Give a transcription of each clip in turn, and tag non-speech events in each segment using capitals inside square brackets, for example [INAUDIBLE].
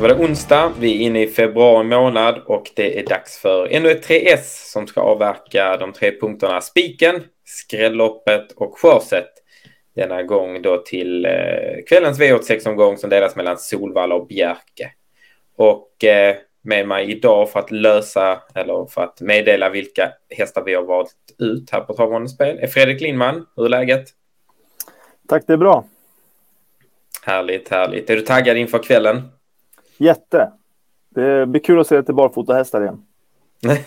Då var det onsdag, vi är inne i februari månad och det är dags för ännu ett 3S som ska avverka de tre punkterna Spiken, Skrälloppet och Skörset. Denna gång då till eh, kvällens V86-omgång som delas mellan Solvalla och Bjerke. Och eh, med mig idag för att lösa eller för att meddela vilka hästar vi har valt ut här på Travmånens spel är Fredrik Lindman. Hur är läget? Tack, det är bra. Härligt, härligt. Är du taggad inför kvällen? Jätte. Det blir kul att se lite barfotahästar igen. [LAUGHS]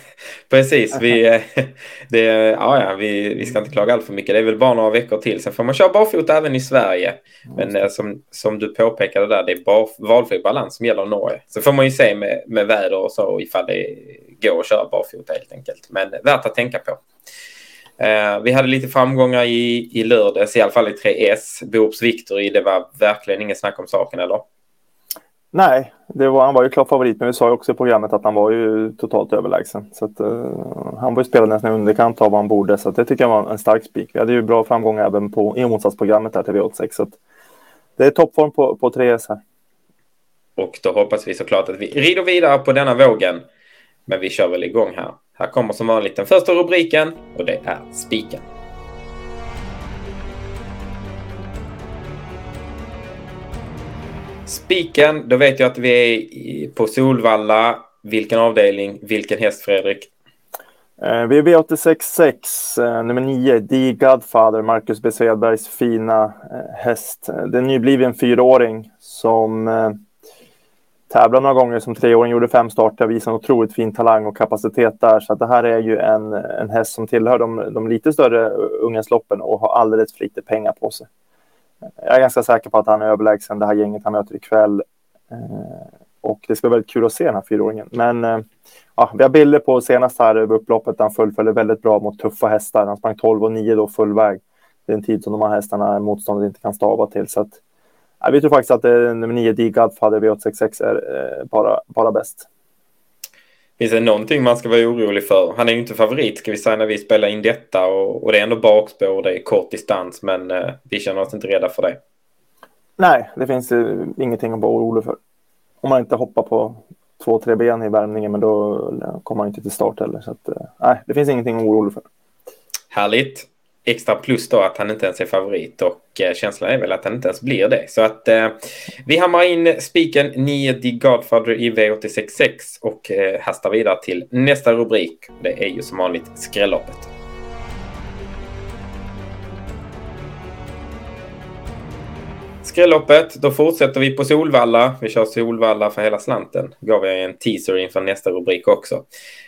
Precis, vi, [LAUGHS] det, ja, ja, vi, vi ska inte klaga allt för mycket. Det är väl bara några veckor till. Sen får man köra barfota även i Sverige. Men eh, som, som du påpekade där, det är bar, valfri balans som gäller Norge. Så får man ju se med, med väder och så ifall det går att köra barfota helt enkelt. Men värt att tänka på. Eh, vi hade lite framgångar i, i lördags, i alla fall i 3S. Boops Victory, det var verkligen inget snack om saken, eller? Nej, det var, han var ju klar favorit, men vi sa ju också i programmet att han var ju totalt överlägsen. Så att, uh, han var ju spelad nästan i underkant av vad han borde, så det tycker jag var en stark spik. Vi hade ju bra framgång även på, i motsatsprogrammet där till V86. Så att, det är toppform på, på 3S här. Och då hoppas vi såklart att vi rider vidare på denna vågen. Men vi kör väl igång här. Här kommer som vanligt den första rubriken och det är spiken. Spiken, då vet jag att vi är på Solvalla. Vilken avdelning, vilken häst Fredrik? Eh, vi är V86 eh, nummer 9, The Godfather, Marcus B. Svedbergs fina eh, häst. Eh, det är en nybliven fyraåring som eh, några gånger som treåring, gjorde fem starter, visade en otroligt fin talang och kapacitet där. Så det här är ju en, en häst som tillhör de, de lite större ungdomsloppen och har alldeles för lite pengar på sig. Jag är ganska säker på att han är överlägsen det här gänget han möter ikväll. Eh, och det ska bli väldigt kul att se den här fyraåringen. Men eh, ja, vi har bilder på senast här över upploppet. Han fullföljer väldigt bra mot tuffa hästar. Han sprang 12 och 9 då full väg. Det är en tid som de här hästarna motståndet inte kan stava till. Så att, ja, vi tror faktiskt att det, nummer 9 D Godfather V866 är eh, bara, bara bäst. Finns det någonting man ska vara orolig för? Han är ju inte favorit ska vi säga när vi spelar in detta och, och det är ändå bakspår och det är kort distans men eh, vi känner oss inte rädda för det. Nej, det finns eh, ingenting att vara orolig för. Om man inte hoppar på två, tre ben i värmningen men då kommer man inte till start heller. Så att, eh, nej, det finns ingenting att vara orolig för. Härligt extra plus då att han inte ens är favorit och eh, känslan är väl att han inte ens blir det. Så att eh, vi hammar in spiken 9 The Godfather i V866 och eh, hastar vidare till nästa rubrik. Det är ju som vanligt skrälloppet. Skrälloppet, då fortsätter vi på Solvalla. Vi kör Solvalla för hela slanten. Gav jag en teaser inför nästa rubrik också.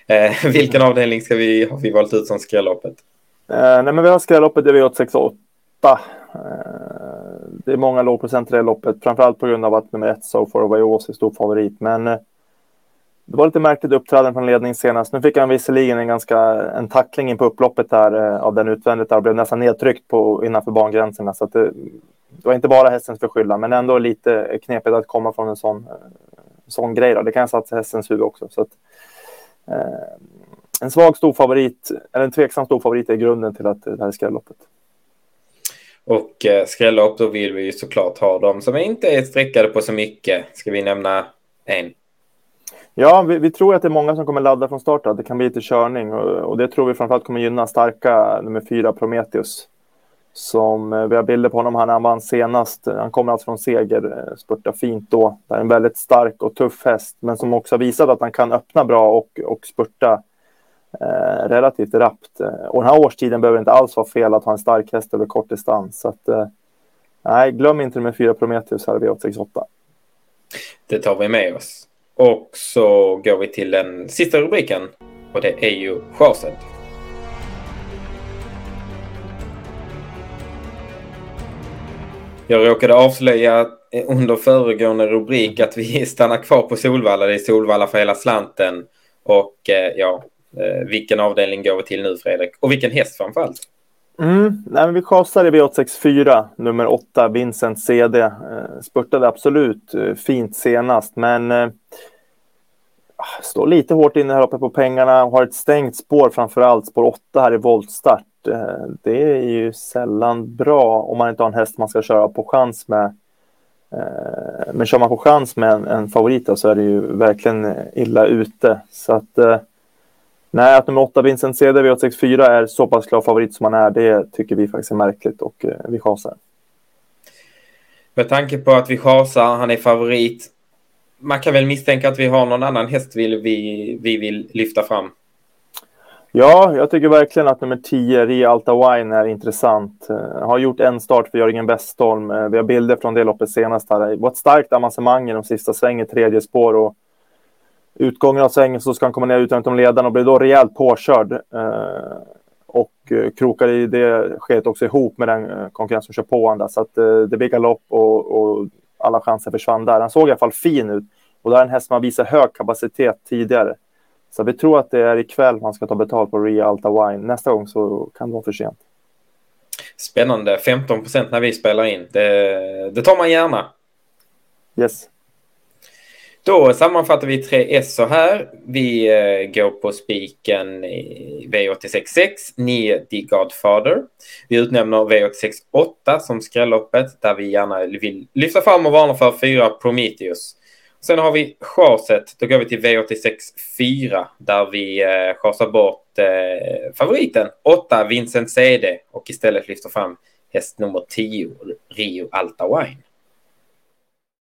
Eh, [LAUGHS] vilken avdelning ska vi, har vi valt ut som skrälloppet? Eh, nej, men vi har skrälloppet i V868. Eh, det är många lågprocent i det loppet, framförallt på grund av att nummer ett, So far away är stor favorit. Men eh, det var lite märkligt uppträdande från ledning senast. Nu fick han visserligen en ganska en tackling in på upploppet där eh, av den utvändigt där och blev nästan nedtryckt på innanför bangränserna. Så att det, det var inte bara hästens förskyllan, men ändå lite knepigt att komma från en sån, eh, sån grej. Då. Det kan ha satt hästens huvud också. Så att, eh, en svag storfavorit, eller en tveksam storfavorit är grunden till att det här är skrälloppet. Och eh, skrällopp, då vill vi ju såklart ha dem som inte är streckade på så mycket. Ska vi nämna en? Ja, vi, vi, tror att det är många som kommer ladda från start. Att det kan bli lite körning och, och det tror vi framförallt kommer gynna starka nummer fyra Prometheus. Som eh, vi har bilder på honom här när han vann senast. Han kommer alltså från seger, eh, spurtar fint då. Det är en väldigt stark och tuff häst, men som också har visat att han kan öppna bra och, och spurta eh, relativt rappt. Eh, och den här årstiden behöver inte alls vara fel att ha en stark häst över kort distans. Så att, eh, nej, glöm inte med fyra Prometheus här vid 868. Det tar vi med oss. Och så går vi till den sista rubriken och det är ju Sjösed. Jag råkade avslöja eh, under föregående rubrik att vi [LAUGHS] stannar kvar på Solvalla. Det är Solvalla för hela slanten. Och eh, ja, Eh, vilken avdelning går vi till nu, Fredrik? Och vilken häst framför allt? Mm, nej, men vi chasar i V864, nummer 8, Vincent CD. Eh, spurtade absolut eh, fint senast, men eh, ah, står lite hårt inne här uppe på pengarna. och Har ett stängt spår, framför allt spår 8 här i voltstart. Eh, det är ju sällan bra om man inte har en häst man ska köra på chans med. Eh, men kör man på chans med en, en favorit då, så är det ju verkligen illa ute. Så att eh, nej, att nummer åtta Vincent CD V864 är så pass klar favorit som han är, det tycker vi faktiskt är märkligt och eh, vi chasar. Med tanke på att vi chasar, han är favorit. Man kan väl misstänka att vi har någon annan häst vi, vi, vi vill lyfta fram. Ja, jag tycker verkligen att nummer 10, Ria Alta Wine, är intressant. Uh, har gjort en start för Jörgen Westholm. Uh, vi har bilder från det loppet senast. Här. Det var ett starkt avancemang i de sista svängen, tredje spår. Och utgången av svängen så ska han komma ner utanför ledaren och blir då rejält påkörd. Uh, och uh, krokar i det skedet också ihop med den uh, konkurrens som kör på honom. Så att det blir galopp och, och, alla chanser försvann där. Han såg i alla fall fin ut. Och det är en häst som har visat hög kapacitet tidigare. Så vi tror att det är ikväll man ska ta betalt på Ria Alta Wine. Nästa gång så kan det vara för sent. Spännande. 15 procent när vi spelar in. Det, det tar man gärna. Yes. Då sammanfattar vi tre S så här. Vi eh, går på spiken V866, 9 The Godfather. Vi utnämner V868 som skrälloppet där vi gärna vill lyfta fram och varna för fyra Prometheus. Sen har vi chaset. Då går vi till V864 där vi eh, chasar bort eh, favoriten 8 Vincent CD och istället lyfter fram häst nummer 10 Rio Alta Wine.